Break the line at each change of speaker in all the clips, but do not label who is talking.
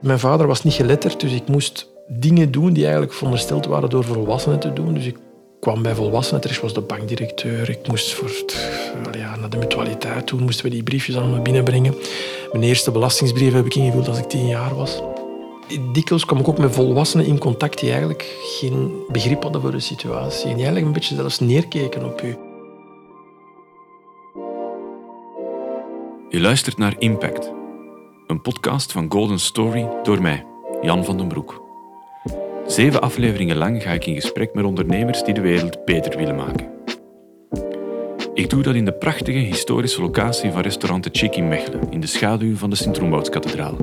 Mijn vader was niet geletterd, dus ik moest dingen doen die eigenlijk verondersteld waren door volwassenen te doen. Dus ik kwam bij volwassenen terecht, was de bankdirecteur. Ik moest voor ja, naar de mutualiteit toen moesten we die briefjes allemaal binnenbrengen. Mijn eerste belastingsbrief heb ik ingevuld als ik tien jaar was. Dikwijls kwam ik ook met volwassenen in contact die eigenlijk geen begrip hadden voor de situatie. En die eigenlijk een beetje zelfs neerkeken op u.
Je luistert naar Impact, een podcast van Golden Story door mij, Jan van den Broek. Zeven afleveringen lang ga ik in gesprek met ondernemers die de wereld beter willen maken. Ik doe dat in de prachtige historische locatie van restaurant De Chick in Mechelen, in de schaduw van de Sint-Roembouwskathedraal.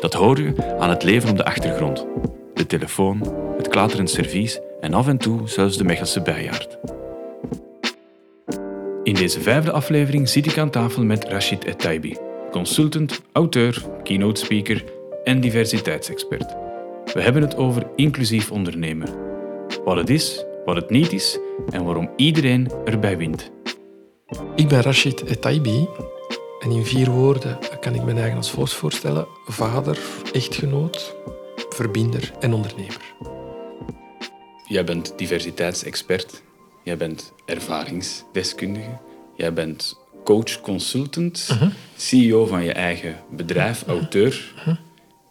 Dat hoor je aan het leven op de achtergrond. De telefoon, het klaterend servies en af en toe zelfs de Mechelse bijaard. In deze vijfde aflevering zit ik aan tafel met Rachid Etaibi, consultant, auteur, keynote speaker en diversiteitsexpert. We hebben het over inclusief ondernemen. Wat het is, wat het niet is en waarom iedereen erbij wint.
Ik ben Rachid Etaibi en in vier woorden kan ik mijn eigen als volgt voorstellen. Vader, echtgenoot, verbinder en ondernemer.
Jij bent diversiteitsexpert, jij bent ervaringsdeskundige, jij bent coach, consultant, CEO van je eigen bedrijf, auteur,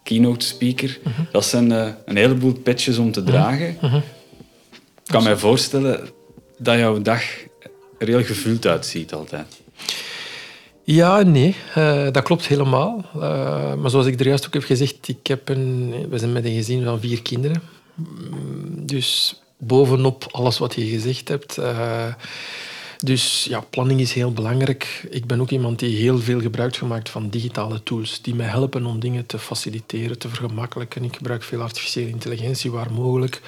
keynote speaker. Dat zijn eh, een heleboel petjes om te dragen. Ik kan mij voorstellen dat jouw dag er heel gevuld uitziet altijd.
Ja nee, eh, dat klopt helemaal. Eh, maar zoals ik er juist ook heb gezegd, ik heb een, we zijn met een gezin van vier kinderen. Mm, Dus bovenop alles wat je gezegd hebt. Dus ja, planning is heel belangrijk. Ik ben ook iemand die heel veel gebruik gemaakt van digitale tools die mij helpen om dingen te faciliteren, te vergemakkelijken. Ik gebruik veel artificiële intelligentie waar mogelijk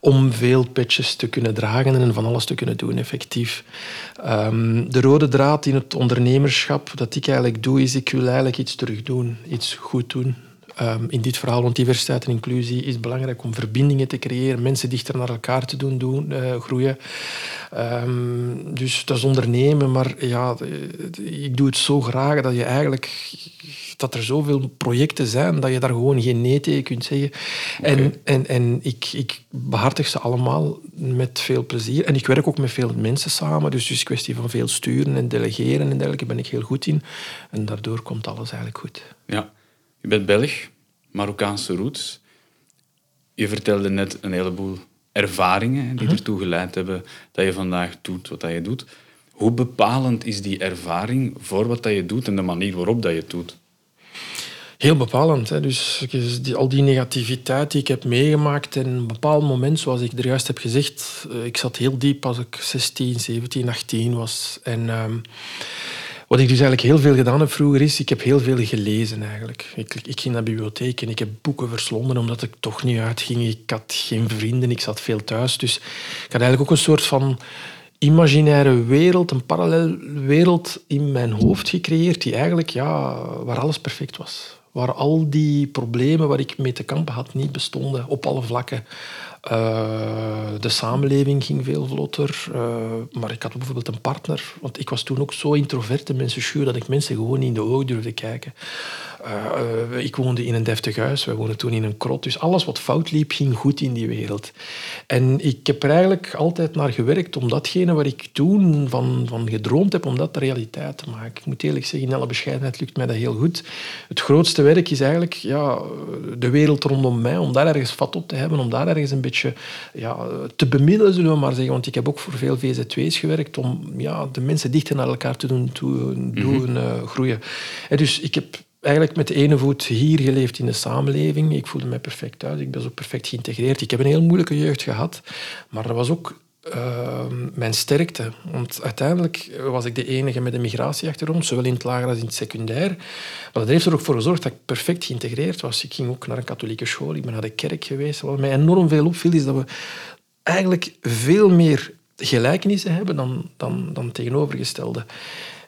om veel patches te kunnen dragen en van alles te kunnen doen, effectief. Ehm, de rode draad in het ondernemerschap dat ik eigenlijk doe, is ik wil eigenlijk iets terug doen, iets goed doen. Ehm, in dit verhaal rond diversiteit en inclusie is belangrijk om verbindingen te creëren, mensen dichter naar elkaar te doen, doen eh, groeien. Ehm, dus dat is ondernemen, maar ja, eh, ik doe het zo graag dat je eigenlijk dat er zoveel projecten zijn dat je daar gewoon geen nee tegen kunt zeggen. En, en, en ik, ik behartig ze allemaal met veel plezier. En ik werk ook met veel mensen samen, dus het is een kwestie van veel sturen en delegeren en dergelijke ben ik heel goed in. En daardoor komt alles eigenlijk goed.
Ja, je bent Belg, Marokkaanse roots. Je vertelde net een heleboel ervaringen die ertoe geleid hebben dat je vandaag doet wat dat je doet. Hoe bepalend is die ervaring voor wat dat je doet en de manier waarop dat je het doet?
Heel bepalend. Hè. Dus al die negativiteit die ik heb meegemaakt en een bepaald moment, zoals ik er juist heb gezegd, eh, ik zat heel diep als ik 16, 17, 18 was. En ehm, wat ik dus eigenlijk heel veel gedaan heb vroeger is, ik heb heel veel gelezen eigenlijk. Ik, ik ging naar de bibliotheek en ik heb boeken verslonden omdat ik toch niet uitging. Ik had geen vrienden, ik zat veel thuis. Dus ik had eigenlijk ook een soort van imaginaire wereld, een parallel wereld in mijn hoofd gecreëerd die eigenlijk, ja, waar alles perfect was. Waar al die problemen waar ik mee te kampen had niet bestonden, op alle vlakken. Eh, de samenleving ging veel vlotter. eh, maar ik had bijvoorbeeld een partner. Want ik was toen ook zo introvert en mensenschuw dat ik mensen gewoon niet in de ogen durfde kijken. Eh, eh, ik woonde in een deftig huis. Wij woonden toen in een krot. Dus alles wat fout liep, ging goed in die wereld. En ik heb er eigenlijk altijd naar gewerkt om datgene waar ik toen van, van gedroomd heb, om dat de realiteit te maken. Ik moet eerlijk zeggen, in alle bescheidenheid lukt mij dat heel goed. Het grootste werk is eigenlijk ja, de wereld rondom mij, om daar ergens vat op te hebben, om daar ergens een beetje ja, te bemiddelen, zullen we maar zeggen. Want ik heb ook voor veel VZ2's gewerkt om ja, de mensen dichter naar elkaar te doen, toe, doen eh, groeien. En dus ik heb eigenlijk met de ene voet hier geleefd in de samenleving. Ik voelde mij perfect thuis. Ik ben zo perfect geïntegreerd. Ik heb een heel moeilijke jeugd gehad. Maar dat was ook uh, mijn sterkte. Want uiteindelijk was ik de enige met een migratieachtergrond, zowel in het lager als in het secundair. Maar dat heeft er ook voor gezorgd dat ik perfect geïntegreerd was. Ik ging ook naar een katholieke school, ik ben naar de kerk geweest. Wat mij enorm veel opviel, is dat we eigenlijk veel meer gelijkenissen hebben dan, dan, dan tegenovergestelde.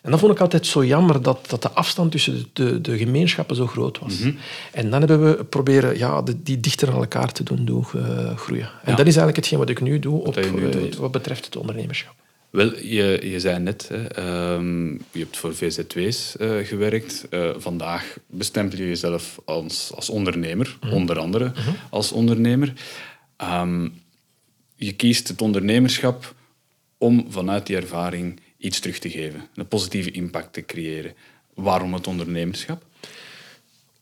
En dat vond ik altijd zo jammer, dat, dat de afstand tussen de, de gemeenschappen zo groot was. En dan hebben we proberen ja, de, die dichter aan elkaar te doen, doen eh, groeien. En
Ja.
dat is eigenlijk hetgeen wat ik nu doe op,
nu
eh, wat betreft het ondernemerschap.
Wel, je, je zei net, hè, ehm, je hebt voor VZW's uh, eh, gewerkt. Uh, vandaag bestempel je jezelf als, als ondernemer, mhm. onder andere mhm. als ondernemer. Um, je kiest het ondernemerschap om vanuit die ervaring iets terug te geven, een positieve impact te creëren. Waarom het ondernemerschap?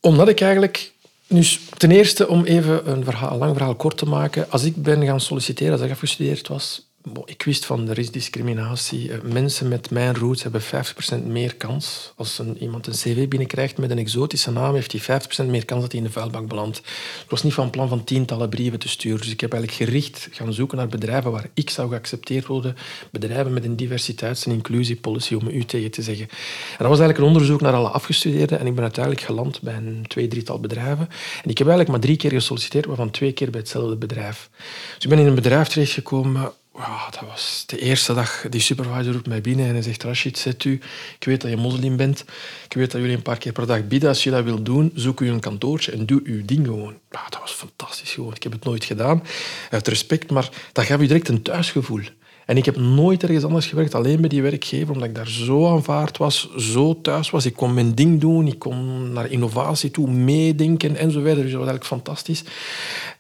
Omdat ik eigenlijk dus ten eerste, om even een, verhaal, een lang verhaal kort te maken. Als ik ben gaan solliciteren, als ik afgestudeerd was, ik wist van er is discriminatie. Eh, mensen met mijn roots hebben 50% meer kans. Als een, iemand een cv binnenkrijgt met een exotische naam, heeft hij 50% meer kans dat hij in de vuilbak belandt. Ik was niet van plan van tientallen brieven te sturen. Dus ik heb eigenlijk gericht gaan zoeken naar bedrijven waar ik zou geaccepteerd worden. Bedrijven met een diversiteits- en inclusiepolicy, om u tegen te zeggen. En dat was eigenlijk een onderzoek naar alle afgestudeerden. En ik ben uiteindelijk geland bij een twee, drietal bedrijven. En ik heb eigenlijk maar drie keer gesolliciteerd, waarvan twee keer bij hetzelfde bedrijf. Dus ik ben in een bedrijf terechtgekomen ja, dat was de eerste dag. Die supervisor roept mij binnen en hij zegt: Rashid, zet u. Ik weet dat je moslim bent. Ik weet dat jullie een paar keer per dag bidden. Als je dat wilt doen, zoek u een kantoortje en doe uw ding gewoon. Ja, dat was fantastisch gewoon. Ik heb het nooit gedaan, uit respect, maar dat gaf u direct een thuisgevoel. En ik heb nooit ergens anders gewerkt, alleen bij die werkgever, omdat ik daar zo aanvaard was, zo thuis was. Ik kon mijn ding doen, ik kon naar innovatie toe meedenken enzovoort. Dus dat was eigenlijk fantastisch.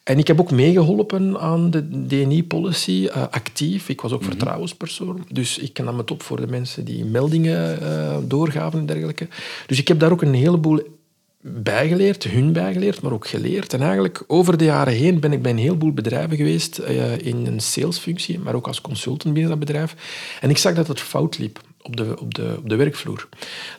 En ik heb ook meegeholpen aan de DNI-policy, uh, eh, actief. Ik was ook mm vertrouwenspersoon, dus ik nam het op voor de mensen die meldingen uh, doorgaven en dergelijke. Dus ik heb daar ook een heleboel bijgeleerd, hun bijgeleerd, maar ook geleerd. En eigenlijk over de jaren heen ben ik bij een heleboel bedrijven geweest uh, in een salesfunctie, maar ook als consultant binnen dat bedrijf. En ik zag dat het fout liep op de, op de, op de werkvloer.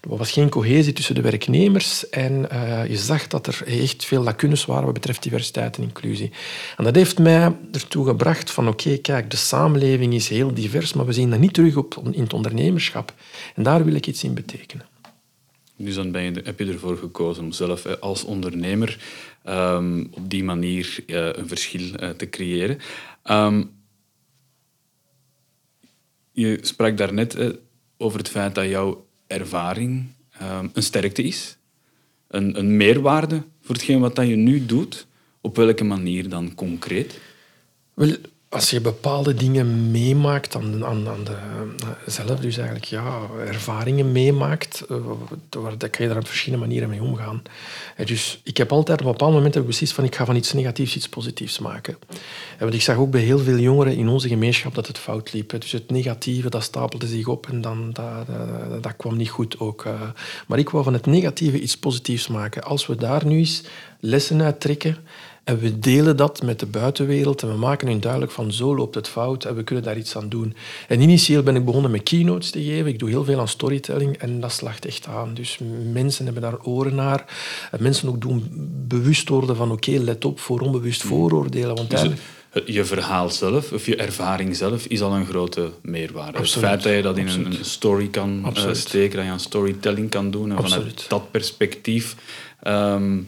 Er was geen cohesie tussen de werknemers en uh, je zag dat er echt veel lacunes waren wat betreft diversiteit en inclusie. En dat heeft mij ertoe gebracht van oké, kijk, de samenleving is heel divers, maar we zien dat niet terug op, in het ondernemerschap. En daar wil ik iets in betekenen.
Dus dan ben heb je ervoor gekozen om zelf als ondernemer um, op die manier uh, een verschil te creëren. Um, je sprak daarnet over het feit dat jouw ervaring um, een sterkte is, een, een meerwaarde voor hetgeen wat dat je nu doet. Op welke manier dan concreet?
Wel, als je bepaalde dingen meemaakt aan, aan, de, zelf, dus eigenlijk ja, ervaringen meemaakt, uh, dan kan je daar op verschillende manieren mee omgaan. En dus ik heb altijd op een bepaald moment beslist van ik ga van iets negatiefs iets positiefs maken. En want ik zag ook bij heel veel jongeren in onze gemeenschap dat het fout liep. Dus het negatieve, dat stapelde zich op en dan, dat, dat, dat kwam niet goed ook. Maar ik wou van het negatieve iets positiefs maken. Als we daar nu eens lessen uit trekken en we delen dat met de buitenwereld en we maken hun duidelijk van zo loopt het fout en we kunnen daar iets aan doen. En initieel ben ik begonnen met keynotes te geven. Ik doe heel veel aan storytelling en dat slacht echt aan. Dus mensen hebben daar oren naar. En mensen ook doen bewust worden van oké, let op voor onbewust vooroordelen. Want
dus je verhaal zelf, of je ervaring zelf, is al een grote meerwaarde. het feit dat je dat in een story kan uh, steken, dat je aan storytelling kan doen en vanuit dat perspectief ehm,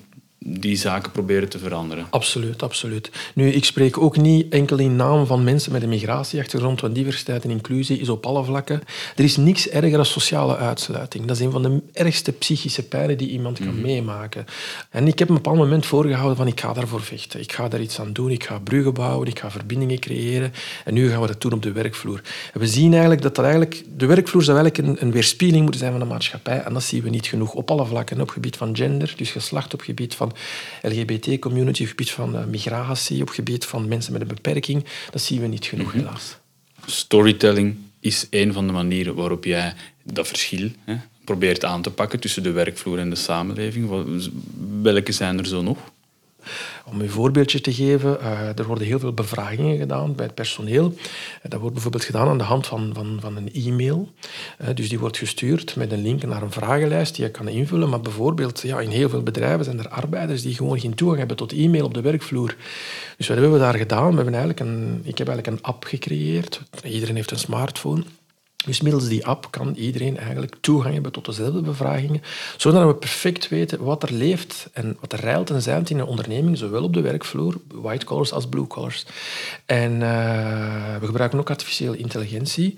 die zaken proberen te veranderen.
Absoluut, absoluut. Nu, ik spreek ook niet enkel in naam van mensen met een migratieachtergrond, want diversiteit en inclusie is op alle vlakken. Er is niks erger dan sociale uitsluiting. Dat is een van de ergste psychische pijnen die iemand kan mhm. meemaken. En ik heb een bepaald moment voorgehouden van ik ga daarvoor vechten. Ik ga daar iets aan doen, ik ga bruggen bouwen, ik ga verbindingen creëren. En nu gaan we dat doen op de werkvloer. En we zien eigenlijk dat dat eigenlijk, de werkvloer zou eigenlijk een, een weerspiegeling moeten zijn van de maatschappij. En dat zien we niet genoeg op alle vlakken. Op gebied van gender, dus geslacht, op gebied van LGBT-community, op gebied van uh, migratie, op gebied van mensen met een beperking. Dat zien we niet genoeg, mhm. helaas.
Storytelling is een van de manieren waarop jij dat verschil hè, probeert aan te pakken tussen de werkvloer en de samenleving. Welke zijn er zo nog?
Om een voorbeeldje te geven, uh, er worden heel veel bevragingen gedaan bij het personeel. Uh, dat wordt bijvoorbeeld gedaan aan de hand van, van, van een e-mail. Uh, dus die wordt gestuurd met een link naar een vragenlijst die je kan invullen. Maar bijvoorbeeld ja, in heel veel bedrijven zijn er arbeiders die gewoon geen toegang hebben tot e-mail op de werkvloer. Dus wat hebben we daar gedaan? We hebben eigenlijk een, ik heb eigenlijk een app gecreëerd. Iedereen heeft een smartphone. Dus middels die app kan iedereen eigenlijk toegang hebben tot dezelfde bevragingen, zodat we perfect weten wat er leeft en wat er rijlt en zeilt in een onderneming, zowel op de werkvloer, white collars als blue collars. En uh, we gebruiken ook artificiële intelligentie,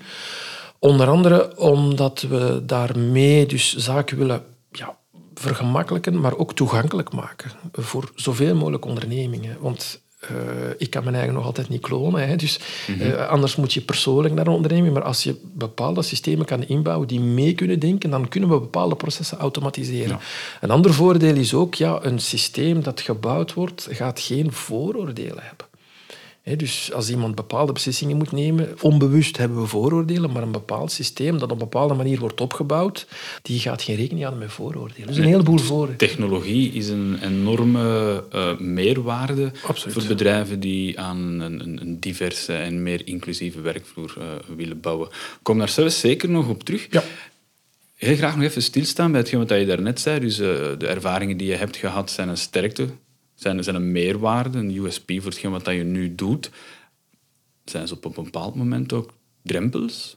onder andere omdat we daarmee dus zaken willen ja, vergemakkelijken, maar ook toegankelijk maken voor zoveel mogelijk ondernemingen. Want uh, ik kan mijn eigen nog altijd niet klonen. Hè, dus uh, anders moet je persoonlijk naar een onderneming. Maar als je bepaalde systemen kan inbouwen die mee kunnen denken, dan kunnen we bepaalde processen automatiseren. Ja. Een ander voordeel is ook, ja, een systeem dat gebouwd wordt, gaat geen vooroordelen hebben dus als iemand bepaalde beslissingen moet nemen, onbewust hebben we vooroordelen, maar een bepaald systeem dat op een bepaalde manier wordt opgebouwd, die gaat geen rekening houden met vooroordelen. Dus een heleboel voor.
Technologie is een enorme uh, meerwaarde voor bedrijven die aan een, een, een, diverse en meer inclusieve werkvloer uh, willen bouwen. Kom daar zelfs zeker nog op terug.
Ja.
Heel graag nog even stilstaan bij hetgeen wat je daarnet zei. Dus uh, de ervaringen die je hebt gehad zijn een sterkte zijn, zijn een meerwaarde, een USP voor hetgeen wat je nu doet. Zijn ze op een bepaald moment ook drempels?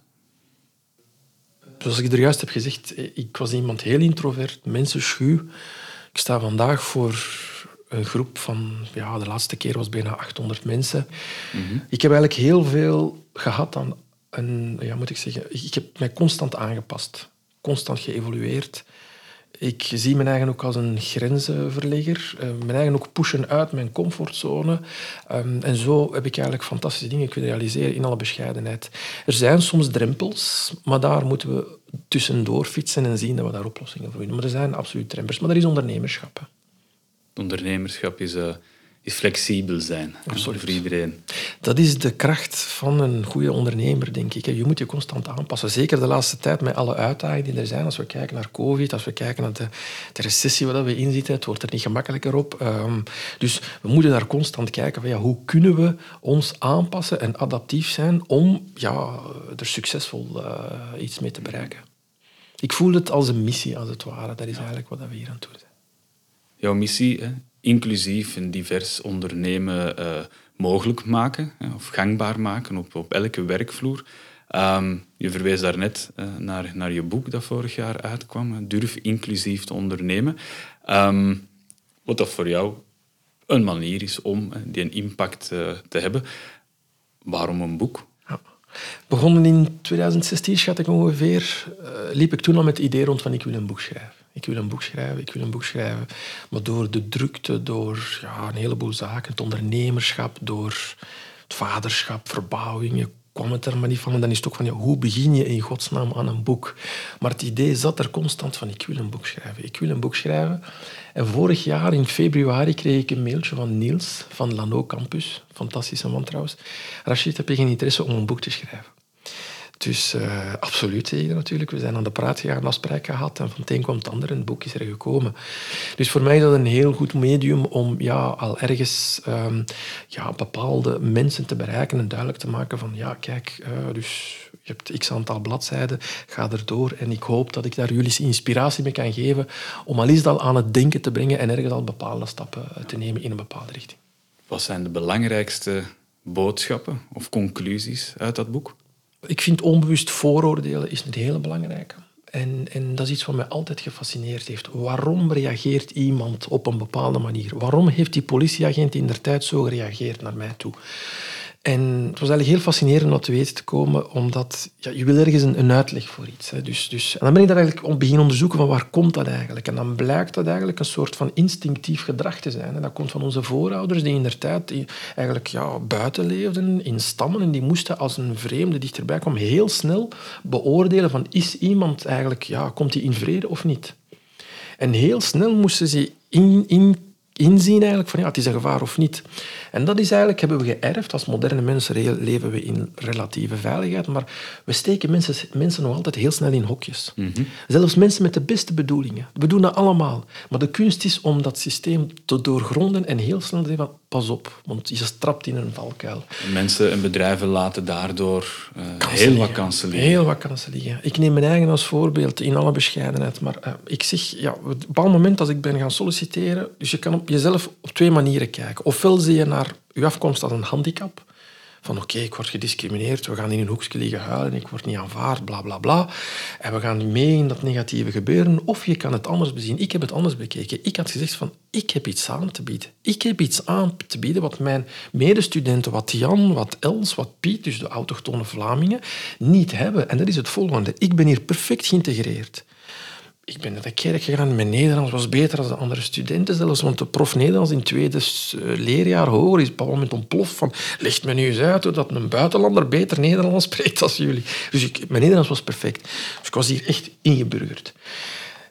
Zoals ik er juist heb gezegd, ik was iemand heel introvert, mensenschuw. Ik sta vandaag voor een groep van, ja, de laatste keer was bijna 800 mensen. Mhm. Ik heb eigenlijk heel veel gehad aan, een, ja, moet ik zeggen, ik heb mij constant aangepast, constant geëvolueerd. Ik zie mijn eigen ook als een grenzenverlegger. Uh, mijn eigen ook pushen uit mijn comfortzone. Um, en zo heb ik eigenlijk fantastische dingen kunnen realiseren in alle bescheidenheid. Er zijn soms drempels, maar daar moeten we tussendoor fietsen en zien dat we daar oplossingen voor vinden. Maar er zijn absoluut drempels. Maar er is ondernemerschap.
Ondernemerschap is... Uh is flexibel zijn Absoluut. voor iedereen.
Dat is de kracht van een goede ondernemer, denk ik. Je moet je constant aanpassen. Zeker de laatste tijd met alle uitdagingen die er zijn. Als we kijken naar COVID, als we kijken naar de, de recessie waar we in zitten, het wordt er niet gemakkelijker op. Um, dus we moeten daar constant kijken van ja, hoe kunnen we ons aanpassen en adaptief zijn om ja, er succesvol uh, iets mee te bereiken. Ik voel het als een missie, als het ware. Dat is eigenlijk wat we hier aan het doen zijn.
Jouw missie, hè? Inclusief en divers ondernemen uh, mogelijk maken of gangbaar maken op, op elke werkvloer. Um, je verwees daarnet uh, naar, naar je boek dat vorig jaar uitkwam, Durf inclusief te ondernemen. Um, wat dat voor jou een manier is om die een impact uh, te hebben. Waarom een boek?
Begonnen in 2016, schat ik ongeveer, liep ik toen al met het idee rond van ik wil een boek schrijven. Ik wil een boek schrijven, ik wil een boek schrijven. Maar door de drukte, door ja, een heleboel zaken, het ondernemerschap, door het vaderschap, verbouwingen, kwam het er maar niet van. En dan is het ook van, ja, hoe begin je in godsnaam aan een boek? Maar het idee zat er constant van, ik wil een boek schrijven, ik wil een boek schrijven. En vorig jaar, in februari, kreeg ik een mailtje van Niels van Lano Campus. Fantastische man trouwens. Rachid, heb je geen interesse om een boek te schrijven? Dus uh, absoluut zeker natuurlijk. We zijn aan de praat gegaan, afspraak gehad en van het een kwam het ander en het boek is er gekomen. Dus voor mij is dat een heel goed medium om ja, al ergens um, ja, bepaalde mensen te bereiken en duidelijk te maken van ja, kijk, uh, dus je hebt x aantal bladzijden, ga erdoor en ik hoop dat ik daar jullie inspiratie mee kan geven om al is dat aan het denken te brengen en ergens al bepaalde stappen eh, te nemen in een bepaalde richting.
Wat zijn de belangrijkste boodschappen of conclusies uit dat boek?
Ik vind onbewust vooroordelen is een hele belangrijke. En, en dat is iets wat mij altijd gefascineerd heeft. Waarom reageert iemand op een bepaalde manier? Waarom heeft die politieagent in der tijd zo gereageerd naar mij toe? En het was eigenlijk heel fascinerend om te weten te komen, omdat ja, je wil ergens een, een uitleg voor iets. Hè. Dus, dus, en dan ben ik daar eigenlijk om beginnen onderzoeken van waar komt dat eigenlijk. En dan blijkt dat eigenlijk een soort van instinctief gedrag te zijn. En dat komt van onze voorouders die in der tijd eigenlijk ja, buiten leefden, in stammen. En die moesten als een vreemde dichterbij kwam heel snel beoordelen van is iemand eigenlijk, ja, komt hij in vrede of niet? En heel snel moesten ze in, in inzien eigenlijk van ja, het is een gevaar of niet. En dat is eigenlijk, hebben we geërfd. Als moderne mensen leven we in relatieve veiligheid, maar we steken mensen, mensen nog altijd heel snel in hokjes. Mhm. Zelfs mensen met de beste bedoelingen. We doen dat allemaal. Maar de kunst is om dat systeem te doorgronden en heel snel te zeggen van pas op, want je strapt in een valkuil.
Mensen en bedrijven laten daardoor uh, heel wat kansen liggen.
Heel wat kansen liggen. Ik neem mijn eigen als voorbeeld in alle bescheidenheid, maar uh, ik zeg, ja, op een bepaald moment als ik ben gaan solliciteren, dus je kan op jezelf op twee manieren kijken. Ofwel zie je naar je afkomst als een handicap, van oké, ik word gediscrimineerd, we gaan in een hoekje liggen huilen, ik word niet aanvaard, bla bla bla. En we gaan mee in dat negatieve gebeuren. Of je kan het anders bezien. Ik heb het anders bekeken. Ik had gezegd van, ik heb iets aan te bieden. Ik heb iets aan te bieden wat mijn medestudenten, wat Jan, wat Els, wat Piet, dus de autochtone Vlamingen, niet hebben. En dat is het volgende. Ik ben hier perfect geïntegreerd. Ik ben naar de kerk gegaan. Mijn Nederlands was beter dan de andere studenten zelfs. Want de prof Nederlands in het tweede eh, leerjaar hoger is op een moment ontploft van... Legt me nu eens uit dat een buitenlander beter Nederlands spreekt dan jullie. Dus ik, mijn Nederlands was perfect. Dus ik was hier echt ingeburgerd.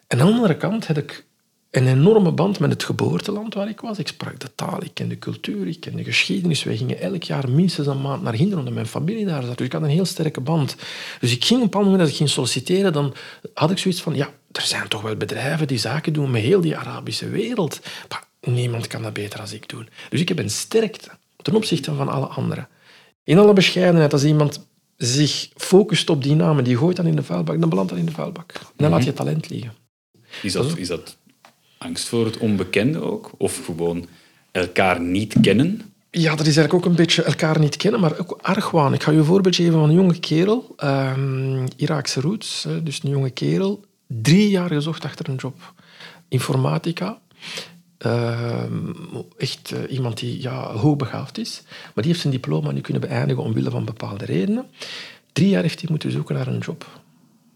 En aan de andere kant had ik een enorme band met het geboorteland waar ik was. Ik sprak de taal, ik ken de cultuur, ik ken de geschiedenis. Wij gingen elk jaar minstens een maand naar Hinderen, omdat mijn familie daar zat. Dus ik had een heel sterke band. Dus ik ging op een bepaald moment, als ik ging solliciteren, dan had ik zoiets van, ja, er zijn toch wel bedrijven die zaken doen met heel die Arabische wereld. Maar niemand kan dat beter dan ik doen. Dus ik heb een sterkte ten opzichte van alle anderen. In alle bescheidenheid, als iemand zich focust op die namen, die gooit dan in de vuilbak, dan belandt dat in de vuilbak. Dan laat je talent liggen.
Is dat, is dat angst voor het onbekende ook? Of gewoon elkaar niet kennen?
Ja, dat is eigenlijk ook een beetje elkaar niet kennen, maar ook argwaan. Ik ga je een voorbeeld geven van een jonge kerel, um, Iraakse roots, dus een jonge kerel, drie jaar gezocht achter een job. Informatica. Ehm, echt uh, iemand die ja, hoogbegaafd is, maar die heeft zijn diploma nu kunnen beëindigen omwille van bepaalde redenen. Drie jaar heeft hij moeten zoeken naar een job.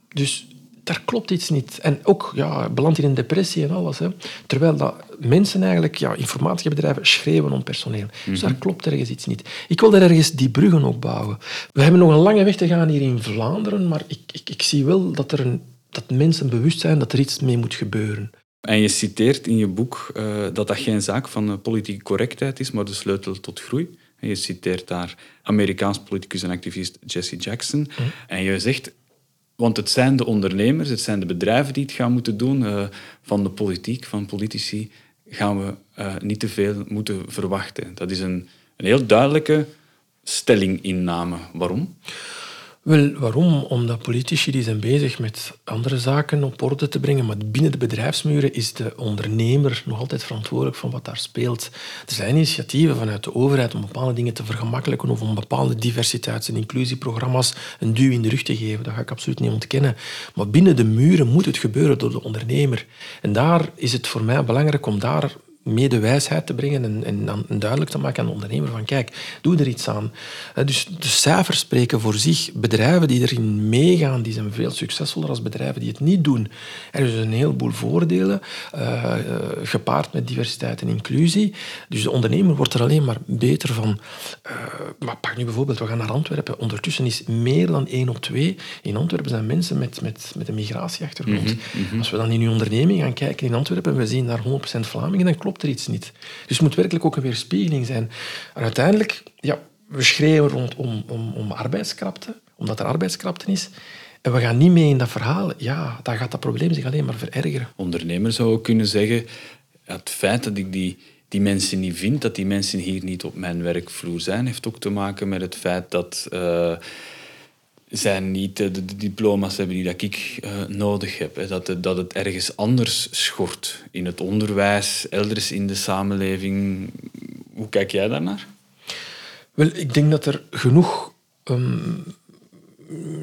Dus daar klopt iets niet. En ook, ja, belandt in depressie en alles. Hè. Terwijl dat mensen eigenlijk, ja, informatiebedrijven, schreeuwen om personeel. Dus daar mhm. klopt ergens iets niet. Ik wil daar ergens die bruggen op bouwen. We hebben nog een lange weg te gaan hier in Vlaanderen, maar ik, ik, ik zie wel dat, er een, dat mensen bewust zijn dat er iets mee moet gebeuren.
En je citeert in je boek uh, dat dat geen zaak van uh, politieke correctheid is, maar de sleutel tot groei. En je citeert daar Amerikaans politicus en activist Jesse Jackson. Mhm. En je zegt, want het zijn de ondernemers, het zijn de bedrijven die het gaan moeten doen. Uh, van de politiek, van politici, gaan we uh, niet te veel moeten verwachten. Dat is een, een heel duidelijke stellinginname. Waarom?
Wel, waarom? Omdat politici die zijn bezig met andere zaken op orde te brengen, maar binnen de bedrijfsmuren is de ondernemer nog altijd verantwoordelijk voor wat daar speelt. Er zijn initiatieven vanuit de overheid om bepaalde dingen te vergemakkelijken of om bepaalde diversiteits- en inclusieprogramma's een duw in de rug te geven. Dat ga ik absoluut niet ontkennen. Maar binnen de muren moet het gebeuren door de ondernemer. En daar is het voor mij belangrijk om daar meer de wijsheid te brengen en, en, en, duidelijk te maken aan de ondernemer van kijk, doe er iets aan. Dus de cijfers spreken voor zich. Bedrijven die erin meegaan, die zijn veel succesvoller dan bedrijven die het niet doen. Er is een heleboel voordelen, uh, gepaard met diversiteit en inclusie. Dus de ondernemer wordt er alleen maar beter van. Uh, maar pak nu bijvoorbeeld, we gaan naar Antwerpen. Ondertussen is meer dan één op twee in Antwerpen zijn mensen met, met, met een migratieachtergrond. Mhm, mhm. Als we dan in uw onderneming gaan kijken in Antwerpen, we zien daar 100% Vlamingen, dan klopt er niet. Dus het moet werkelijk ook een weerspiegeling zijn. En uiteindelijk, ja, we schreeuwen rondom om, om arbeidskrapte, omdat er arbeidskrapte is. En we gaan niet mee in dat verhaal. Ja, dan gaat dat probleem zich alleen maar verergeren.
Ondernemer zou kunnen zeggen, het feit dat ik die, die mensen niet vind, dat die mensen hier niet op mijn werkvloer zijn, heeft ook te maken met het feit dat... Uh, zij niet de, diploma's hebben die dat ik uh, nodig heb. Dat, dat het ergens anders schort. In het onderwijs, elders in de samenleving. Hoe kijk jij daarnaar?
Wel, ik denk dat er genoeg um,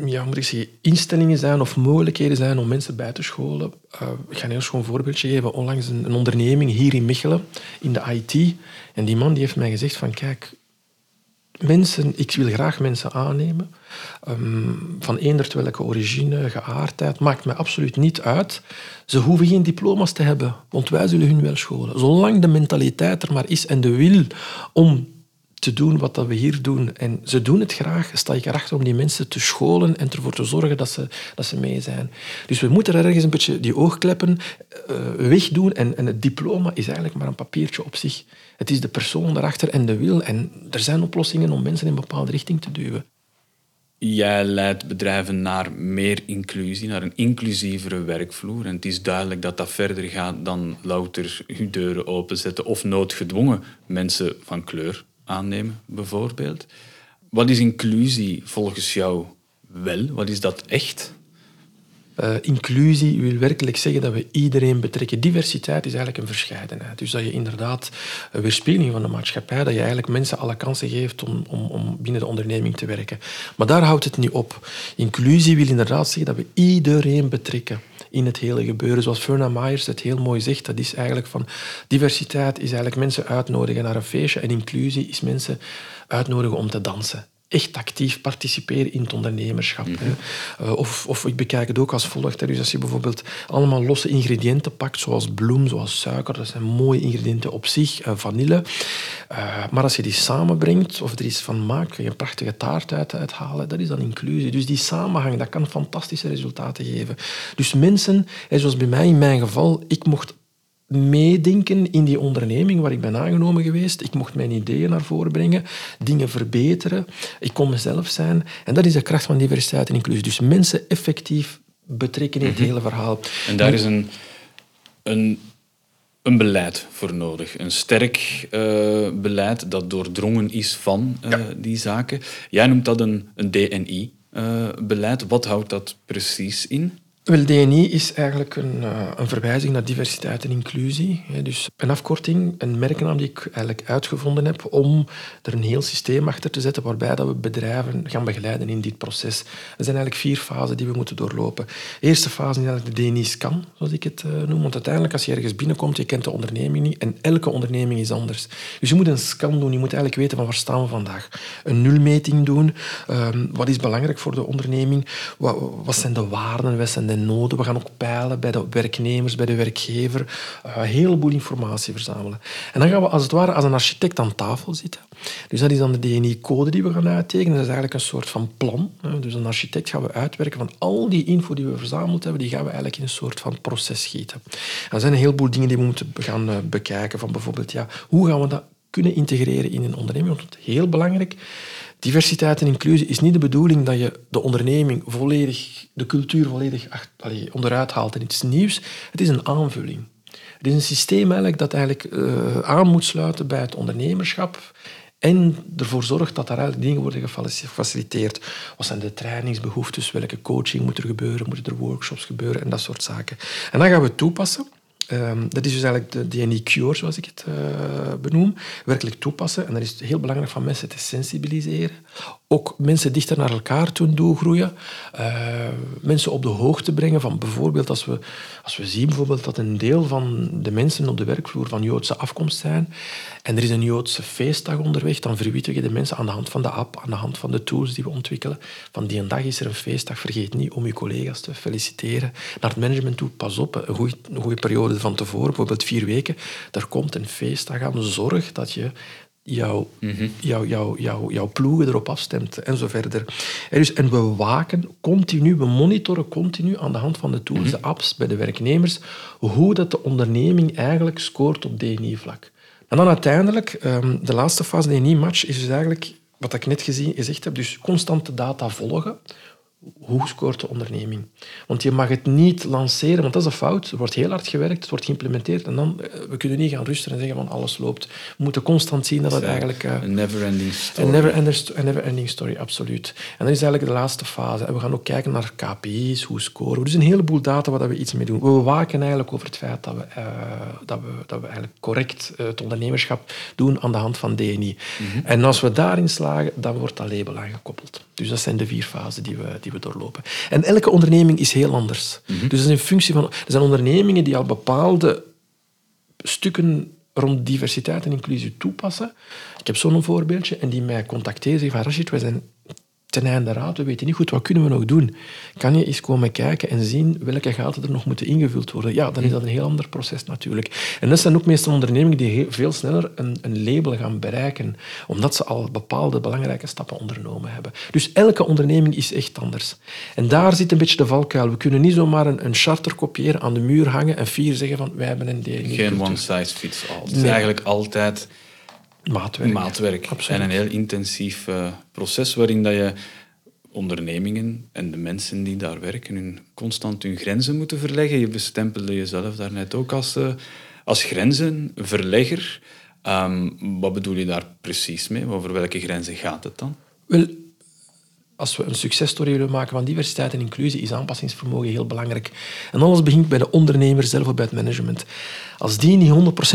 ja, moet ik zeggen, instellingen zijn of mogelijkheden zijn om mensen bij te scholen. Uh, ik ga een heel schoon voorbeeldje geven. Onlangs een, onderneming hier in Mechelen, in de IT. En die man die heeft mij gezegd van, kijk, mensen, ik wil graag mensen aannemen. Um, van eender welke origine, geaardheid, maakt mij absoluut niet uit. Ze hoeven geen diploma's te hebben, want wij zullen hun wel scholen. Zolang de mentaliteit er maar is en de wil om te doen wat we hier doen. En ze doen het graag, sta ik erachter om die mensen te scholen en ervoor te zorgen dat ze, dat ze mee zijn. Dus we moeten er ergens een beetje die oogkleppen uh, wegdoen. En, en het diploma is eigenlijk maar een papiertje op zich. Het is de persoon daarachter en de wil. En er zijn oplossingen om mensen in een bepaalde richting te duwen.
Jij leidt bedrijven naar meer inclusie, naar een inclusievere werkvloer. En het is duidelijk dat dat verder gaat dan louter je deuren openzetten of noodgedwongen mensen van kleur aannemen, bijvoorbeeld. Wat is inclusie volgens jou wel? Wat is dat echt?
Uh, inclusie wil werkelijk zeggen dat we iedereen betrekken. Diversiteit is eigenlijk een verscheidenheid. Dus dat je inderdaad een weerspiegeling van de maatschappij, dat je eigenlijk mensen alle kansen geeft om, om, om binnen de onderneming te werken. Maar daar houdt het niet op. Inclusie wil inderdaad zeggen dat we iedereen betrekken in het hele gebeuren. Zoals Ferna Myers het heel mooi zegt, dat is eigenlijk van diversiteit is eigenlijk mensen uitnodigen naar een feestje en inclusie is mensen uitnodigen om te dansen. Echt actief participeren in het ondernemerschap. hè. Uh, of, of ik bekijk het ook als volgt. hè. Dus als je bijvoorbeeld allemaal losse ingrediënten pakt, zoals bloem, zoals suiker, dat zijn mooie ingrediënten op zich, eh, vanille. Uh, maar als je die samenbrengt, of er iets van maakt, kun je een prachtige taart uit, uithalen. Dat is dan inclusie. Dus die samenhang, dat kan fantastische resultaten geven. Dus mensen, hè, zoals bij mij in mijn geval, ik mocht meedenken in die onderneming waar ik ben aangenomen geweest. Ik mocht mijn ideeën naar voren brengen, dingen verbeteren. Ik kon mezelf zijn. En dat is de kracht van diversiteit en inclusie. Dus mensen effectief betrekken in het
Mhm.
hele verhaal.
En daar is een, een, een beleid voor nodig. Een sterk eh, beleid dat doordrongen is van eh, die zaken. Jij noemt dat een, een DNI-beleid. Wat houdt dat precies in?
Wel, DNI is eigenlijk een, eh, een verwijzing naar diversiteit en inclusie. Dus een afkorting, een merknaam die ik eigenlijk uitgevonden heb om er een heel systeem achter te zetten waarbij dat we bedrijven gaan begeleiden in dit proces. Er zijn eigenlijk vier fasen die we moeten doorlopen. De eerste fase is eigenlijk de DNI-scan, zoals ik het eh, noem. Want uiteindelijk, als je ergens binnenkomt, je kent de onderneming niet en elke onderneming is anders. Dus je moet een scan doen. Je moet eigenlijk weten van waar staan we vandaag. Een nulmeting doen. Ehm, wat is belangrijk voor de onderneming? Wat, wat zijn de waarden? Wat zijn de noden? We gaan ook peilen bij de werknemers, bij de werkgever. Uh, een heleboel informatie verzamelen. En dan gaan we als het ware als een architect aan tafel zitten. Dus dat is dan de DNI-code die we gaan uittekenen. Dat is eigenlijk een soort van plan. Dus een architect gaan we uitwerken van al die info die we verzameld hebben, die gaan we eigenlijk in een soort van proces schieten. En er zijn een heleboel dingen die we moeten gaan eh, bekijken. Van bijvoorbeeld, ja, hoe gaan we dat kunnen integreren in een onderneming? Want heel belangrijk, diversiteit en inclusie is niet de bedoeling dat je de onderneming volledig, de cultuur volledig allee, onderuit haalt en iets nieuws. Het is een aanvulling. Het is een systeem eigenlijk dat eigenlijk uh, aan moet sluiten bij het ondernemerschap en ervoor zorgt dat daar eigenlijk dingen worden gefaciliteerd. Wat zijn de trainingsbehoeftes? Welke coaching moet er gebeuren? Moeten er workshops gebeuren? En dat soort zaken. En dan gaan we toepassen. Um, dat is dus eigenlijk de DNI-cure, zoals ik het uh, benoem. Werkelijk toepassen. En dat is heel belangrijk van mensen te sensibiliseren. Ook mensen dichter naar elkaar toe groeien. Uh, mensen op de hoogte brengen van bijvoorbeeld als we, als we zien bijvoorbeeld dat een deel van de mensen op de werkvloer van Joodse afkomst zijn en er is een Joodse feestdag onderweg, dan verwittigen de mensen aan de hand van de app, aan de hand van de tools die we ontwikkelen. Van die dag is er een feestdag, vergeet niet om je collega's te feliciteren. Naar het management toe, pas op, een goede, een goede periode van tevoren, bijvoorbeeld vier weken, er komt een feestdag aan. Zorg dat je jouw, mm-hmm. jouw, jouw, jouw, jouw ploegen erop afstemt en zo verder. En, dus, en we waken continu, we monitoren continu aan de hand van de tools, mm-hmm. de apps, bij de werknemers, hoe dat de onderneming eigenlijk scoort op DNI-vlak. En dan uiteindelijk, um, de laatste fase, DNI-match, is dus eigenlijk, wat ik net gezien, gezegd heb, dus constante data volgen. Hoe scoort de onderneming? Want je mag het niet lanceren, want dat is een fout. Er wordt heel hard gewerkt, het wordt geïmplementeerd en dan, we kunnen niet gaan rusten en zeggen van alles loopt. We moeten constant zien dat het eigenlijk...
Uh, een never-ending story.
Een never-ending never story, absoluut. En dat is eigenlijk de laatste fase. En we gaan ook kijken naar KPI's, hoe scoren we. Dus een heleboel data waar we iets mee doen. We waken eigenlijk over het feit dat we, uh, dat we, dat we eigenlijk correct het ondernemerschap doen aan de hand van DNI. Mm-hmm. En als we daarin slagen, dan wordt dat label aangekoppeld. Dus dat zijn de vier fasen die we, die we doorlopen. En elke onderneming is heel anders. Mm-hmm. Dus dat is in functie van... Er zijn ondernemingen die al bepaalde stukken rond diversiteit en inclusie toepassen. Ik heb zo'n voorbeeldje en die mij contacteren en zeggen van Rashid, wij zijn ten einde raad, we weten niet goed, wat kunnen we nog doen? Kan je eens komen kijken en zien welke gaten er nog moeten ingevuld worden? Ja, dan is dat een heel ander proces natuurlijk. En dat zijn ook meestal ondernemingen die veel sneller een, een label gaan bereiken, omdat ze al bepaalde belangrijke stappen ondernomen hebben. Dus elke onderneming is echt anders. En daar zit een beetje de valkuil. We kunnen niet zomaar een, een charter kopiëren, aan de muur hangen en vier zeggen van wij hebben een DNI.
Geen one size fits all. Het is nee. eigenlijk altijd
maatwerk.
maatwerk. En een heel intensief uh, proces waarin dat je ondernemingen en de mensen die daar werken hun, constant hun grenzen moeten verleggen. Je bestempelde jezelf daarnet ook als, uh, als grenzenverlegger. Um, wat bedoel je daar precies mee? Over welke grenzen gaat het dan?
Wel, als we een successtory willen maken van diversiteit en inclusie, is aanpassingsvermogen heel belangrijk. En alles begint bij de ondernemer zelf of bij het management. Als die niet 100%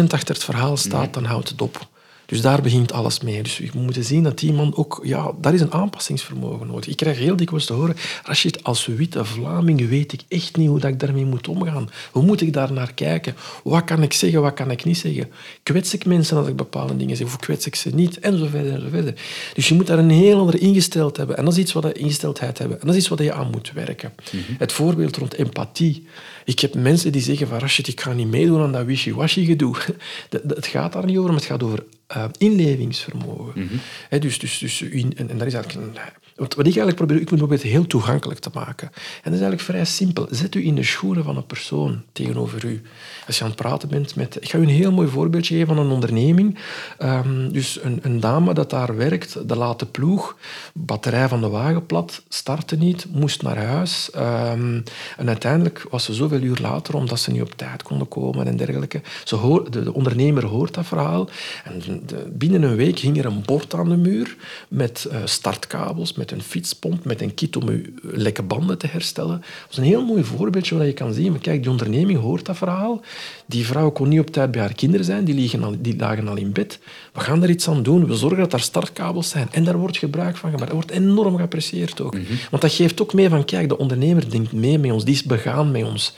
achter het verhaal staat, dan houdt het op. Dus daar begint alles mee. Dus we moeten zien dat die man ook... Ja, daar is een aanpassingsvermogen nodig. Ik krijg heel dikwijls te horen... Rashid, als witte Vlaming weet ik echt niet hoe dat ik daarmee moet omgaan. Hoe moet ik daar naar kijken? Wat kan ik zeggen, wat kan ik niet zeggen? Kwets ik mensen als ik bepaalde dingen zeg? Of kwets ik ze niet? En zo verder, en zo verder. Dus je moet daar een heel andere ingesteldheid hebben. En dat is iets wat je ingesteldheid hebben. En dat is iets wat je aan moet werken. Mhm. Het voorbeeld rond empathie. Ik heb mensen die zeggen van Rashid, ik ga niet meedoen aan dat wishy-washy gedoe. Het gaat daar niet over, maar het gaat over uh, inlevingsvermogen. Mhm. dus, dus, dus, en, en dat is eigenlijk een, wat ik eigenlijk probeer, ik probeer het heel toegankelijk te maken. En dat is eigenlijk vrij simpel. Zet u in de schoenen van een persoon tegenover u. Als je aan het praten bent met... Ik ga u een heel mooi voorbeeldje geven van een onderneming. Um, dus een, een, dame dat daar werkt, de late ploeg, batterij van de wagen plat, startte niet, moest naar huis. Um, en uiteindelijk was ze zoveel uur later, omdat ze niet op tijd konden komen en dergelijke. Ze de, de ondernemer hoort dat verhaal. En binnen een week hing er een bord aan de muur met uh, startkabels, met met een fietspomp, met een kit om je lekke banden te herstellen. Dat is een heel mooi voorbeeldje waar je kan zien, maar kijk, die onderneming hoort dat verhaal. Die vrouw kon niet op tijd bij haar kinderen zijn, die, liggen al, die lagen al in bed. We gaan er iets aan doen. We zorgen dat er startkabels zijn. En daar wordt gebruik van gemaakt. Dat wordt enorm geapprecieerd ook. Mhm. Want dat geeft ook mee van, kijk, de ondernemer denkt mee met ons, die is begaan met ons.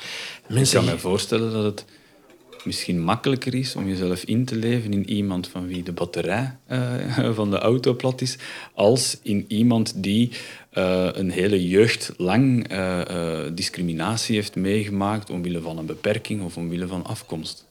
Mensen... Ik kan me voorstellen dat het misschien makkelijker is om jezelf in te leven in iemand van wie de batterij uh, van de auto plat is, als in iemand die uh, een hele jeugd lang uh, discriminatie heeft meegemaakt omwille van een beperking of omwille van afkomst.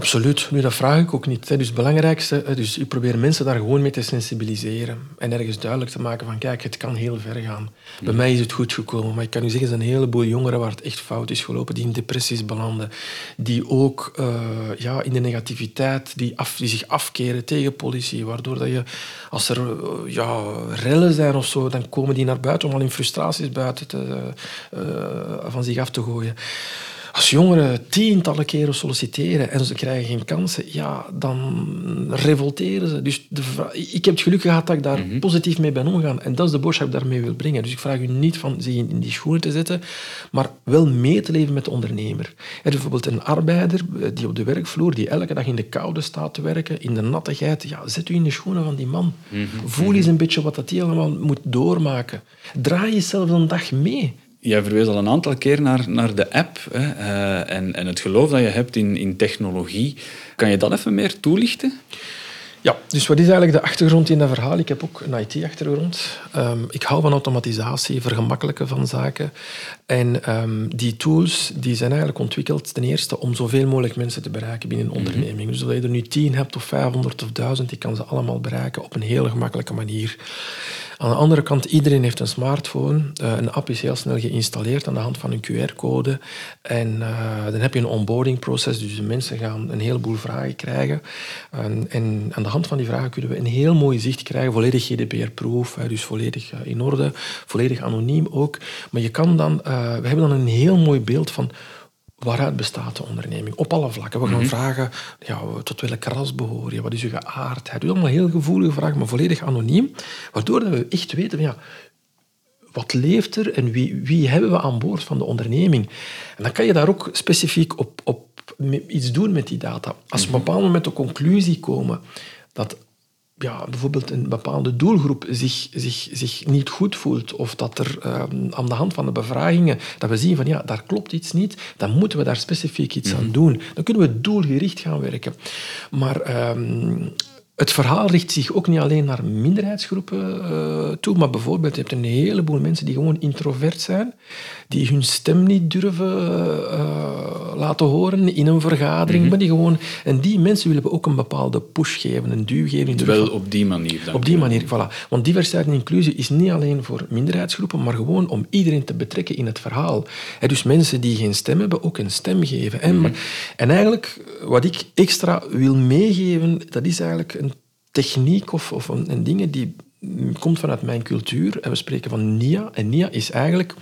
Absoluut. Nu, dat vraag ik ook niet. Dus het belangrijkste, dus ik probeer mensen daar gewoon mee te sensibiliseren. En ergens duidelijk te maken van, kijk, het kan heel ver gaan. Bij mij is het goed gekomen, maar ik kan u zeggen, er een heleboel jongeren waar het echt fout is gelopen, die in depressies belanden, die ook uh, ja, in de negativiteit, die, af, die zich afkeren tegen politie, waardoor dat je, als er uh, ja, rellen zijn of zo, dan komen die naar buiten om al in frustraties buiten te, uh, van zich af te gooien. Als jongeren tientallen keren solliciteren en ze krijgen geen kansen, ja, dan revolteren ze. Dus de, ik heb het geluk gehad dat ik daar mhm. positief mee ben omgegaan. En dat is de boodschap die ik daarmee wil brengen. Dus ik vraag u niet van zich in die schoenen te zetten, maar wel mee te leven met de ondernemer. Er bijvoorbeeld een arbeider eh, die op de werkvloer, die elke dag in de koude staat te werken, in de nattigheid, ja, zet u in de schoenen van die man. Mhm. Voel eens een beetje wat dat hij allemaal moet doormaken. Draai jezelf een dag mee.
Jij verwees al een aantal keer naar, naar de app hè, uh, en, en het geloof dat je hebt in, in technologie. Kan je dat even meer toelichten?
Ja, dus wat is eigenlijk de achtergrond in dat verhaal? Ik heb ook een IT-achtergrond. Um, ehm, ik hou van automatisatie, vergemakkelijken van zaken. En um, die tools die zijn eigenlijk ontwikkeld ten eerste om zoveel mogelijk mensen te bereiken binnen een mhm. onderneming. Dus of je er nu 10 hebt of 500 of 1000, die kan ze allemaal bereiken op een hele gemakkelijke manier. Aan de andere kant, iedereen heeft een smartphone. Uh, een app is heel snel geïnstalleerd aan de hand van een QR-code. En uh, dan heb je een onboarding-proces, dus de mensen gaan een heleboel vragen krijgen. En, en, aan de hand van die vragen kunnen we een heel mooi zicht krijgen, volledig GDPR-proof, dus volledig uh, in orde, volledig anoniem ook. Maar je kan dan, we hebben dan een heel mooi beeld van waaruit bestaat de onderneming? Op alle vlakken. We gaan mhm. vragen, ja, tot welk ras behoor je? Wat is je geaardheid? Dus allemaal heel gevoelige vragen, maar volledig anoniem. Waardoor we echt weten, van, ja, wat leeft er en wie, wie hebben we aan boord van de onderneming? En dan kan je daar ook specifiek op, op iets doen met die data. Als we op een bepaald moment de conclusie komen dat ja, bijvoorbeeld een bepaalde doelgroep zich, zich, zich niet goed voelt of dat er ehm, aan de hand van de bevragingen dat we zien van ja, daar klopt iets niet, dan moeten we daar specifiek iets aan mhm. doen. Dan kunnen we doelgericht gaan werken. Maar ehm, het verhaal richt zich ook niet alleen naar minderheidsgroepen uh, toe, maar bijvoorbeeld je hebt een heleboel mensen die gewoon introvert zijn, die hun stem niet durven uh, laten horen in een vergadering, mhm. maar die gewoon... En die mensen willen we ook een bepaalde push geven, een duw geven.
Wel op die manier.
Dan op die manier, voilà. Want diversiteit en inclusie is niet alleen voor minderheidsgroepen, maar gewoon om iedereen te betrekken in het verhaal. dus mensen die geen stem hebben, ook een stem geven. En, mhm. en eigenlijk, wat ik extra wil meegeven, dat is eigenlijk een techniek of, of een, een dingen die komt vanuit mijn cultuur. En we spreken van NIA. En NIA is eigenlijk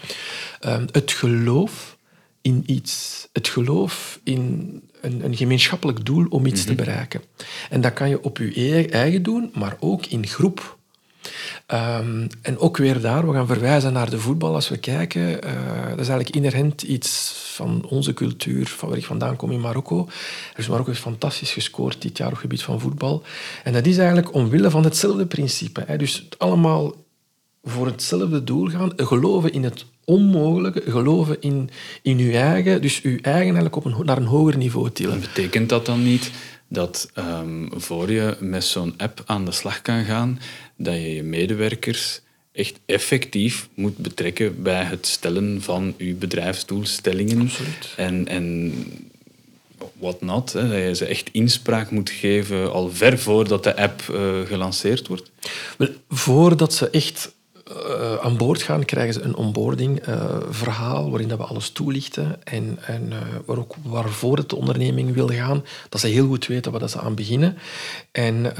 ehm, het geloof in iets. Het geloof in een, een gemeenschappelijk doel om iets te mhm. bereiken. En dat kan je op je eigen doen, maar ook in groep. Ehm, en ook weer daar, we gaan verwijzen naar de voetbal als we kijken. Uh, dat is eigenlijk inherent iets van onze cultuur, van waar ik vandaan kom in Marokko. Is Marokko heeft fantastisch gescoord dit jaar op gebied van voetbal. En dat is eigenlijk omwille van hetzelfde principe. Hè. Dus allemaal voor hetzelfde doel gaan, geloven in het onmogelijke, geloven in, in uw eigen, dus uw eigen eigenlijk op naar een hoger niveau tillen.
Betekent dat dan niet dat um, voor je met zo'n app aan de slag kan gaan, dat je je medewerkers echt effectief moet betrekken bij het stellen van je bedrijfsdoelstellingen.
Absoluut.
En, en wat not, dat je ze echt inspraak moet geven al ver voordat de app uh, gelanceerd wordt?
Wel, voordat ze echt uh, aan boord gaan, krijgen ze een onboarding uh, verhaal waarin dat we alles toelichten en, en uh, waar ook waarvoor het de onderneming wil gaan, dat ze heel goed weten wat ze aan beginnen. En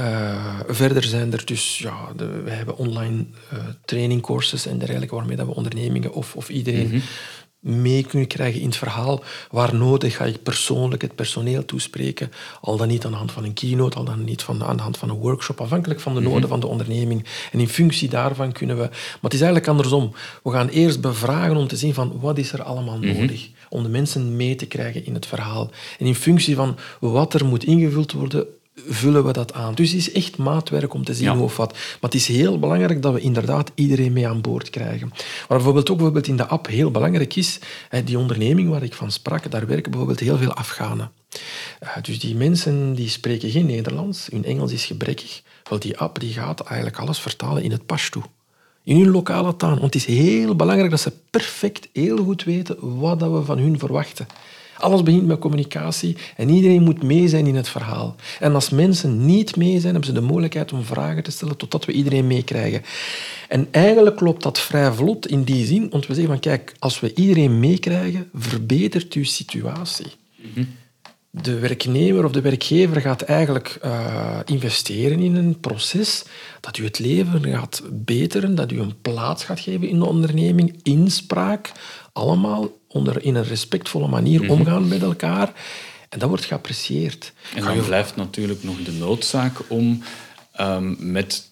verder zijn er dus, ja, we hebben online trainingcourses en dergelijke waarmee dat we ondernemingen of, of iedereen -hmm mee kunnen krijgen in het verhaal. Waar nodig ga ik persoonlijk het personeel toespreken. Al dan niet aan de hand van een keynote, al dan niet van, aan de hand van een workshop. Afhankelijk van de mhm. noden van de onderneming. En in functie daarvan kunnen we... Maar het is eigenlijk andersom. We gaan eerst bevragen om te zien van wat is er allemaal mhm. nodig. Om de mensen mee te krijgen in het verhaal. En in functie van wat er moet ingevuld worden, vullen we dat aan. Dus het is echt maatwerk om te zien hoe of wat. Maar het is heel belangrijk dat we inderdaad iedereen mee aan boord krijgen. Wat bijvoorbeeld ook bijvoorbeeld in de app heel belangrijk is, die onderneming waar ik van sprak, daar werken bijvoorbeeld heel veel Afghanen. Eh, dus die mensen die spreken geen Nederlands, hun Engels is gebrekkig. Wel, die app die gaat eigenlijk alles vertalen in het Pashto. In hun lokale taal. Want het is heel belangrijk dat ze perfect, heel goed weten wat we van hun verwachten. Alles begint met communicatie en iedereen moet mee zijn in het verhaal. En als mensen niet mee zijn, hebben ze de mogelijkheid om vragen te stellen totdat we iedereen meekrijgen. En eigenlijk loopt dat vrij vlot in die zin, want we zeggen van kijk, als we iedereen meekrijgen, verbetert uw situatie. De werknemer of de werkgever gaat eigenlijk uh, investeren in een proces dat u het leven gaat beteren, dat u een plaats gaat geven in de onderneming, inspraak, allemaal onder, in een respectvolle manier mhm. omgaan met elkaar. En dat wordt geapprecieerd.
En dan blijft natuurlijk nog de noodzaak om um, met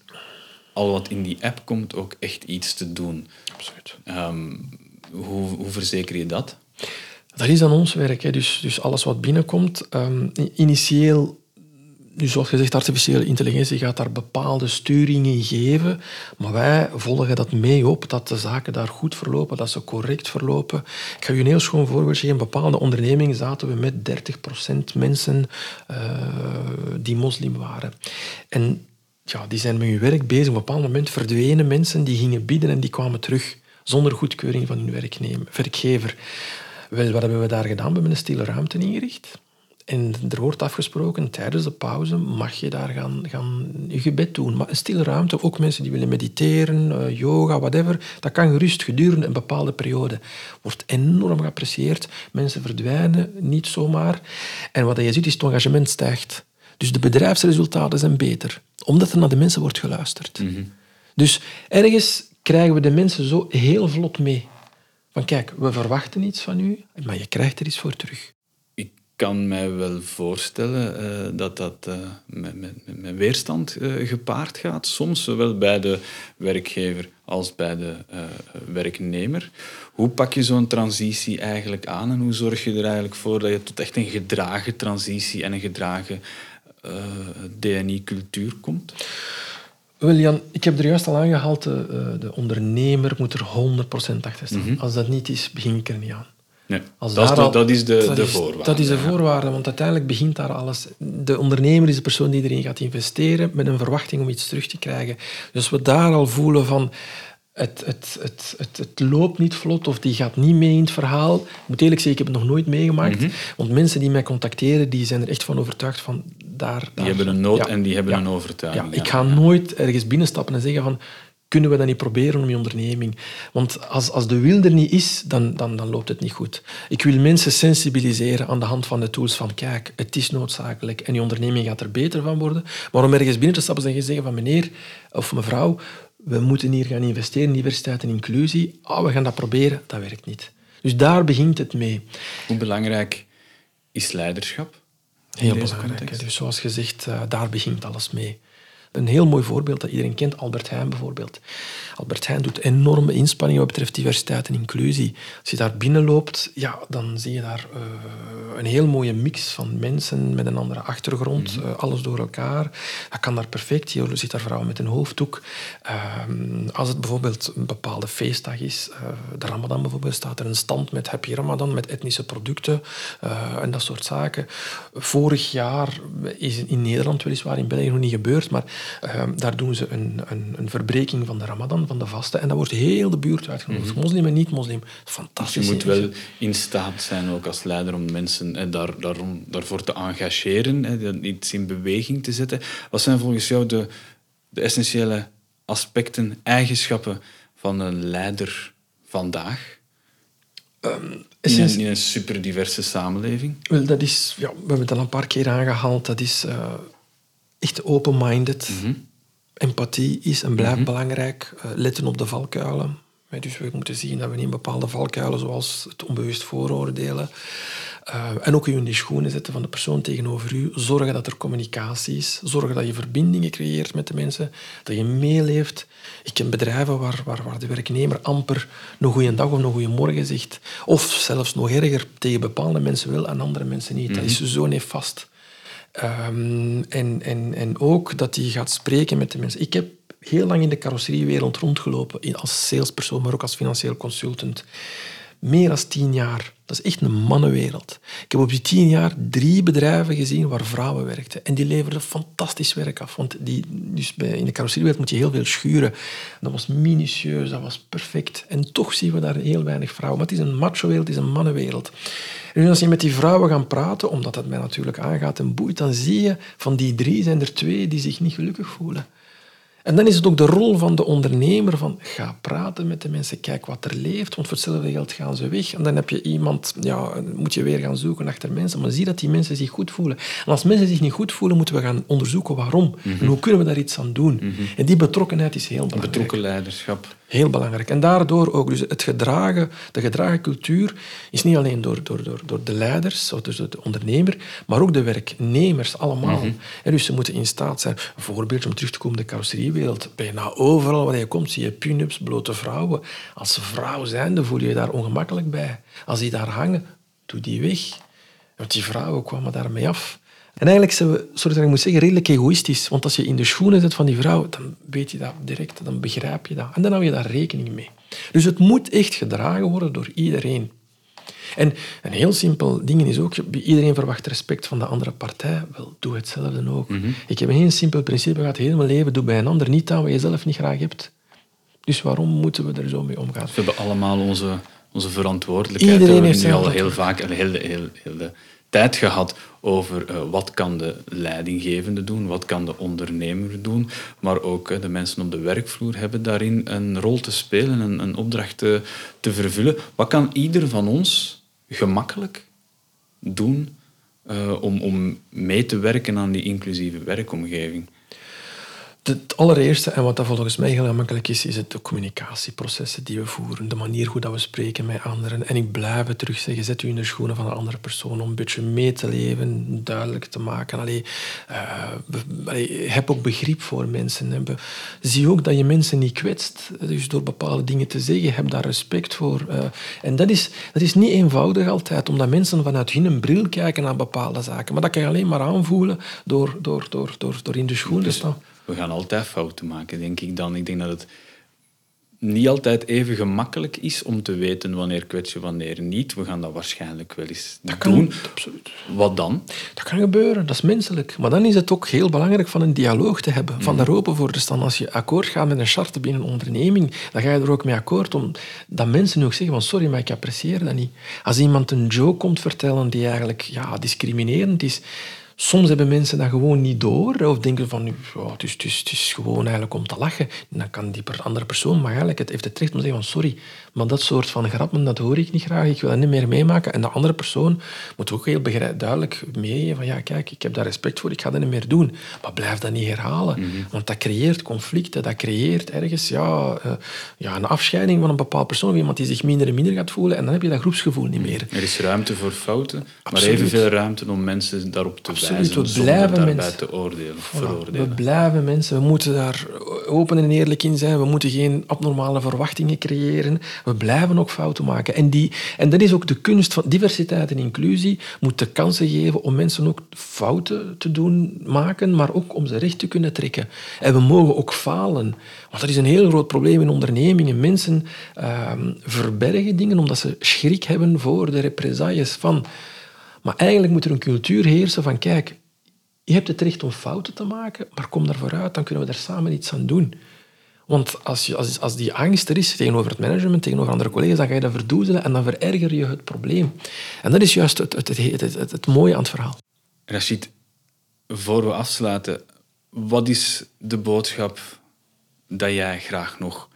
al wat in die app komt ook echt iets te doen.
Absoluut.
Um, hoe, hoe verzeker je dat?
Dat is aan ons werk. Hè. Dus, dus alles wat binnenkomt. Um, initieel nu, zoals gezegd, artificiële intelligentie gaat daar bepaalde sturingen geven, maar wij volgen dat mee op, dat de zaken daar goed verlopen, dat ze correct verlopen. Ik ga je een heel schoon voorbeeld geven. In bepaalde ondernemingen zaten we met 30% mensen uh, die moslim waren. En ja, die zijn met hun werk bezig. Op een bepaald moment verdwenen mensen, die gingen bieden en die kwamen terug zonder goedkeuring van hun werknemer, werkgever. Wel, wat hebben we daar gedaan? We hebben een stille ruimte ingericht. En er wordt afgesproken, tijdens de pauze mag je daar gaan, gaan je gebed doen. Maar een stille ruimte, ook mensen die willen mediteren, uh, yoga, whatever, dat kan gerust gedurende een bepaalde periode. Wordt enorm geapprecieerd. Mensen verdwijnen niet zomaar. En wat je ziet is het engagement stijgt. Dus de bedrijfsresultaten zijn beter, omdat er naar de mensen wordt geluisterd. Mhm. Dus ergens krijgen we de mensen zo heel vlot mee. Van kijk, we verwachten iets van u, maar je krijgt er iets voor terug
kan mij wel voorstellen uh, dat dat uh, met, met, met, weerstand uh, gepaard gaat. Soms zowel bij de werkgever als bij de werknemer. Hoe pak je zo'n transitie eigenlijk aan en hoe zorg je er eigenlijk voor dat je tot echt een gedragen transitie en een gedragen DNI-cultuur komt?
Jan, ik heb er juist al aangehaald, de, de ondernemer moet er 100% achter staan. Mhm. Als dat niet is, begin ik er niet aan.
Nee, dat, is de, dat is de, dat de voorwaarde.
Dat is de voorwaarde, want uiteindelijk begint daar alles. De ondernemer is de persoon die erin gaat investeren met een verwachting om iets terug te krijgen. Dus we daar al voelen van het, het, het, het, het loopt niet vlot of die gaat niet mee in het verhaal. Ik moet eerlijk zeggen, ik heb het nog nooit meegemaakt. Mhm. Want mensen die mij contacteren, die zijn er echt van overtuigd van daar...
Die hebben een nood en die hebben een overtuiging.
Ja, ik ga nooit ergens binnenstappen en zeggen van kunnen we dat niet proberen om je onderneming? Want als, als de wil er niet is, dan, dan, dan loopt het niet goed. Ik wil mensen sensibiliseren aan de hand van de tools van kijk, het is noodzakelijk en je onderneming gaat er beter van worden. Maar om ergens binnen te stappen en zeggen van meneer of mevrouw, we moeten hier gaan investeren in diversiteit en inclusie. Oh, we gaan dat proberen, dat werkt niet. Dus daar begint het mee.
Hoe belangrijk is leiderschap?
Heel belangrijk. Dus zoals gezegd, uh, daar begint alles mee Een heel mooi voorbeeld dat iedereen kent, Albert Heijn bijvoorbeeld. Albert Heijn doet enorme inspanningen wat betreft diversiteit en inclusie. Als je daar binnenloopt, ja, dan zie je daar uh, een heel mooie mix van mensen met een andere achtergrond, uh, alles door elkaar. Dat kan daar perfect. Je ziet daar vrouwen met een hoofddoek. Uh, als het bijvoorbeeld een bepaalde feestdag is, de Ramadan bijvoorbeeld, staat er een stand met Happy Ramadan, met etnische producten en dat soort zaken. Vorig jaar is in Nederland weliswaar, in België nog niet gebeurd, maar daar doen ze een, een, een verbreking van de Ramadan van de vaste. En dat wordt heel de buurt uitgenodigd. Mm Moslim en niet-moslim. Fantastisch.
Dus je moet wel in staat zijn, ook als leider, om mensen eh, daar, daarom, daarvoor te engageren, hè, iets in beweging te zetten. Wat zijn volgens jou de, de essentiële aspecten, eigenschappen van een leider vandaag? Um, in, een, in een super diverse samenleving?
Wel, dat is, ja, we hebben het al een paar keer aangehaald. Dat is uh, echt open-minded. Mhm. Empathie is en blijft mhm. belangrijk. Uh, letten op de valkuilen. Dus we moeten zien dat we niet bepaalde valkuilen, zoals het onbewust vooroordelen, uh, en ook in die schoenen zetten van de persoon tegenover u. Zorgen dat er communicatie is. Zorgen dat je verbindingen creëert met de mensen. Dat je meeleeft. Ik ken bedrijven waar, waar, waar de werknemer amper een goede dag of een goede morgen zegt. Of zelfs nog erger, tegen bepaalde mensen wel en andere mensen niet. Dat is mhm. zo nefast. Um, en, en, en ook dat hij gaat spreken met de mensen. Ik heb heel lang in de carrosseriewereld rondgelopen, als salespersoon, maar ook als financieel consultant. Meer dan tien jaar. Dat is echt een mannenwereld. Ik heb op die tien jaar drie bedrijven gezien waar vrouwen werkten. En die leverden fantastisch werk af. Want die, dus bij, in de carrosseriewereld moet je heel veel schuren. Dat was minutieus, dat was perfect. En toch zien we daar heel weinig vrouwen. Maar het is een macho-wereld, het is een mannenwereld. En als je met die vrouwen gaat praten, omdat dat mij natuurlijk aangaat en boeit, dan zie je van die drie zijn er twee die zich niet gelukkig voelen. En dan is het ook de rol van de ondernemer van ga praten met de mensen, kijk wat er leeft, want voor hetzelfde geld gaan ze weg. En dan heb je iemand, ja, moet je weer gaan zoeken achter mensen, maar zie dat die mensen zich goed voelen. En als mensen zich niet goed voelen, moeten we gaan onderzoeken waarom. En hoe kunnen we daar iets aan doen? Mhm. En die betrokkenheid is heel belangrijk.
Betrokken leiderschap.
Heel belangrijk. En daardoor ook, dus het gedragen, de gedragen cultuur is niet alleen door, door, door, door de leiders, of dus de ondernemer, maar ook de werknemers allemaal. Mm en dus ze moeten in staat zijn, een voorbeeld om terug te komen, de carrosseriewereld. Bijna overal waar je komt zie je pin-ups, blote vrouwen. Als vrouw zijnde voel je je daar ongemakkelijk bij. Als die daar hangen, doe die weg. Want die vrouwen kwamen daarmee af. En eigenlijk zijn we, sorry dat ik moet zeggen, redelijk egoïstisch. Want als je in de schoenen zit van die vrouw, dan weet je dat direct, dan begrijp je dat. En dan hou je daar rekening mee. Dus het moet echt gedragen worden door iedereen. En een heel simpel ding is ook, iedereen verwacht respect van de andere partij. Wel, doe hetzelfde ook. Mhm. Ik heb een heel simpel principe gehad, heel mijn leven, doe bij een ander niet aan wat je zelf niet graag hebt. Dus waarom moeten we er zo mee omgaan? We
hebben allemaal onze, onze verantwoordelijkheid. Iedereen heeft nu al heel vaak, heel, heel, heel, de tijd gehad over uh, wat kan de leidinggevende doen, wat kan de ondernemer doen, maar ook uh, de mensen op de werkvloer hebben daarin een rol te spelen, een, een opdracht te, vervullen. Wat kan ieder van ons gemakkelijk doen uh, om, om mee te werken aan die inclusieve werkomgeving?
Het allereerste, en wat dat volgens mij heel gemakkelijk is, is het de communicatieprocessen die we voeren. De manier hoe dat we spreken met anderen. En ik blijf het terug zeggen, zet u in de schoenen van een andere persoon om een beetje mee te leven, duidelijk te maken. Allee, uh, heb ook begrip voor mensen. Zie ook dat je mensen niet kwetst. Dus door bepaalde dingen te zeggen, heb daar respect voor. Uh, en dat is, dat is niet eenvoudig altijd, omdat mensen vanuit hun bril kijken naar bepaalde zaken. Maar dat kan je alleen maar aanvoelen door, door, door, door, door in de schoenen te staan
we gaan altijd fouten maken, denk ik dan. Ik denk dat het niet altijd even gemakkelijk is om te weten wanneer kwets je, wanneer niet. We gaan dat waarschijnlijk wel eens dat doen. Kan, absoluut. Wat dan?
Dat kan gebeuren, dat is menselijk. Maar dan is het ook heel belangrijk van een dialoog te hebben, van daar open voor te staan. Als je akkoord gaat met een charte binnen een onderneming, dan ga je er ook mee akkoord om dat mensen ook zeggen van sorry, maar ik apprecieer dat niet. Als iemand een joke komt vertellen die eigenlijk ja, discriminerend is, Soms hebben mensen dat gewoon niet door of denken van ja, het, is, het, is, het is gewoon eigenlijk om te lachen. En dan kan die andere persoon, maar eigenlijk het heeft het recht om te zeggen van sorry, maar dat soort van grappen, dat hoor ik niet graag, ik wil dat niet meer meemaken. En de andere persoon moet ook heel duidelijk meegeven van ja, kijk, ik heb daar respect voor, ik ga dat niet meer doen. Maar blijf dat niet herhalen, mhm. want dat creëert conflicten, dat creëert ergens ja, uh, ja, een afscheiding van een bepaald persoon, of iemand die zich minder en minder gaat voelen, en dan heb je dat groepsgevoel niet meer.
Er is ruimte voor fouten, Absoluut. maar evenveel ruimte om mensen daarop te
Absoluut, we blijven mensen.
te oordelen, veroordelen.
We blijven mensen. We moeten daar open en eerlijk in zijn. We moeten geen abnormale verwachtingen creëren. We blijven ook fouten maken. En, die, en dat is ook de kunst van diversiteit en inclusie. Moet de kansen geven om mensen ook fouten te doen maken, maar ook om ze recht te kunnen trekken. En we mogen ook falen. Want dat is een heel groot probleem in ondernemingen. Mensen ehm, verbergen dingen omdat ze schrik hebben voor de represailles van... Maar eigenlijk moet er een cultuur heersen van, kijk, je hebt het recht om fouten te maken, maar kom daar vooruit, dan kunnen we daar samen iets aan doen. Want als, je, als, als die angst er is tegenover het management, tegenover andere collega's, dan ga je dat verdoezelen en dan vererger je het probleem. En dat is juist het, het, het, het, het mooie aan het verhaal.
Rashid, voor we afsluiten, wat is de boodschap dat jij graag nog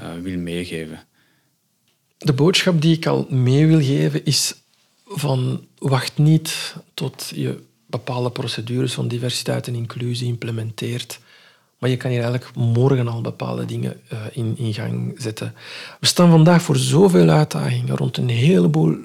uh, wil meegeven?
De boodschap die ik al mee wil geven is van wacht niet tot je bepaalde procedures van diversiteit en inclusie implementeert. Maar je kan hier eigenlijk morgen al bepaalde dingen uh, in, gang zetten. We staan vandaag voor zoveel uitdagingen rond een heleboel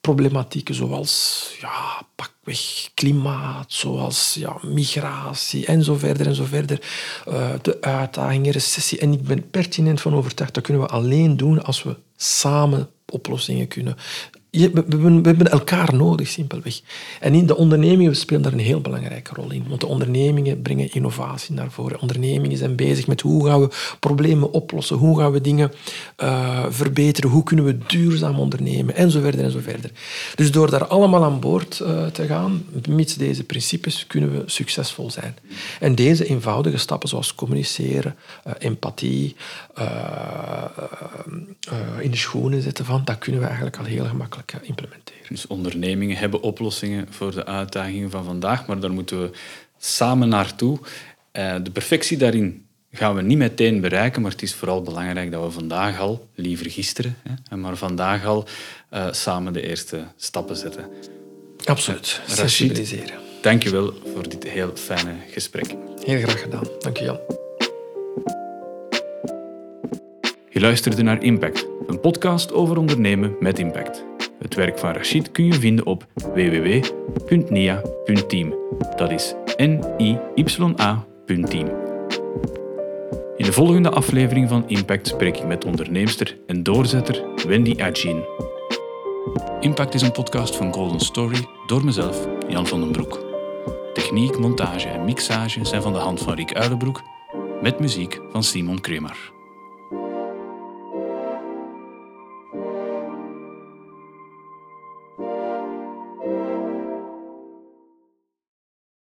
problematieken, zoals ja, pakweg klimaat, zoals ja, migratie en zo verder en zo verder. Uh, de uitdagingen, recessie. En ik ben pertinent van overtuigd dat kunnen we alleen doen als we samen oplossingen kunnen je, we, hebben elkaar nodig, simpelweg. En in de ondernemingen spelen daar een heel belangrijke rol in. Want de ondernemingen brengen innovatie naar voren. Ondernemingen zijn bezig met hoe gaan we problemen oplossen, hoe gaan we dingen uh, verbeteren, hoe kunnen we duurzaam ondernemen, en zo verder en zo verder. Dus door daar allemaal aan boord uh, te gaan, mits deze principes, kunnen we succesvol zijn. En deze eenvoudige stappen, zoals communiceren, uh, empathie, in de schoenen zetten van, dat kunnen we eigenlijk al heel gemakkelijk implementeren.
Dus ondernemingen hebben oplossingen voor de uitdagingen van vandaag, maar daar moeten we samen naartoe. Uh, de perfectie daarin gaan we niet meteen bereiken, maar het is vooral belangrijk dat we vandaag al, liever gisteren, hè, maar vandaag al uh, samen de eerste stappen zetten.
Absoluut, uh, sensibiliseren.
Dank je wel voor dit heel fijne gesprek.
Heel graag gedaan. Dank je Jan.
Je luisterde naar Impact, een podcast over ondernemen met impact. Het werk van Rachid kun je vinden op www.nia.team. Dat is N-I-Y-A.team. In de volgende aflevering van Impact spreek ik met onderneemster en doorzetter Wendy Adjin. Impact is een podcast van Golden Story door mezelf, Jan van den Broek. Techniek, montage en mixage zijn van de hand van Rick Uilenbroek met muziek van Simon Kremer.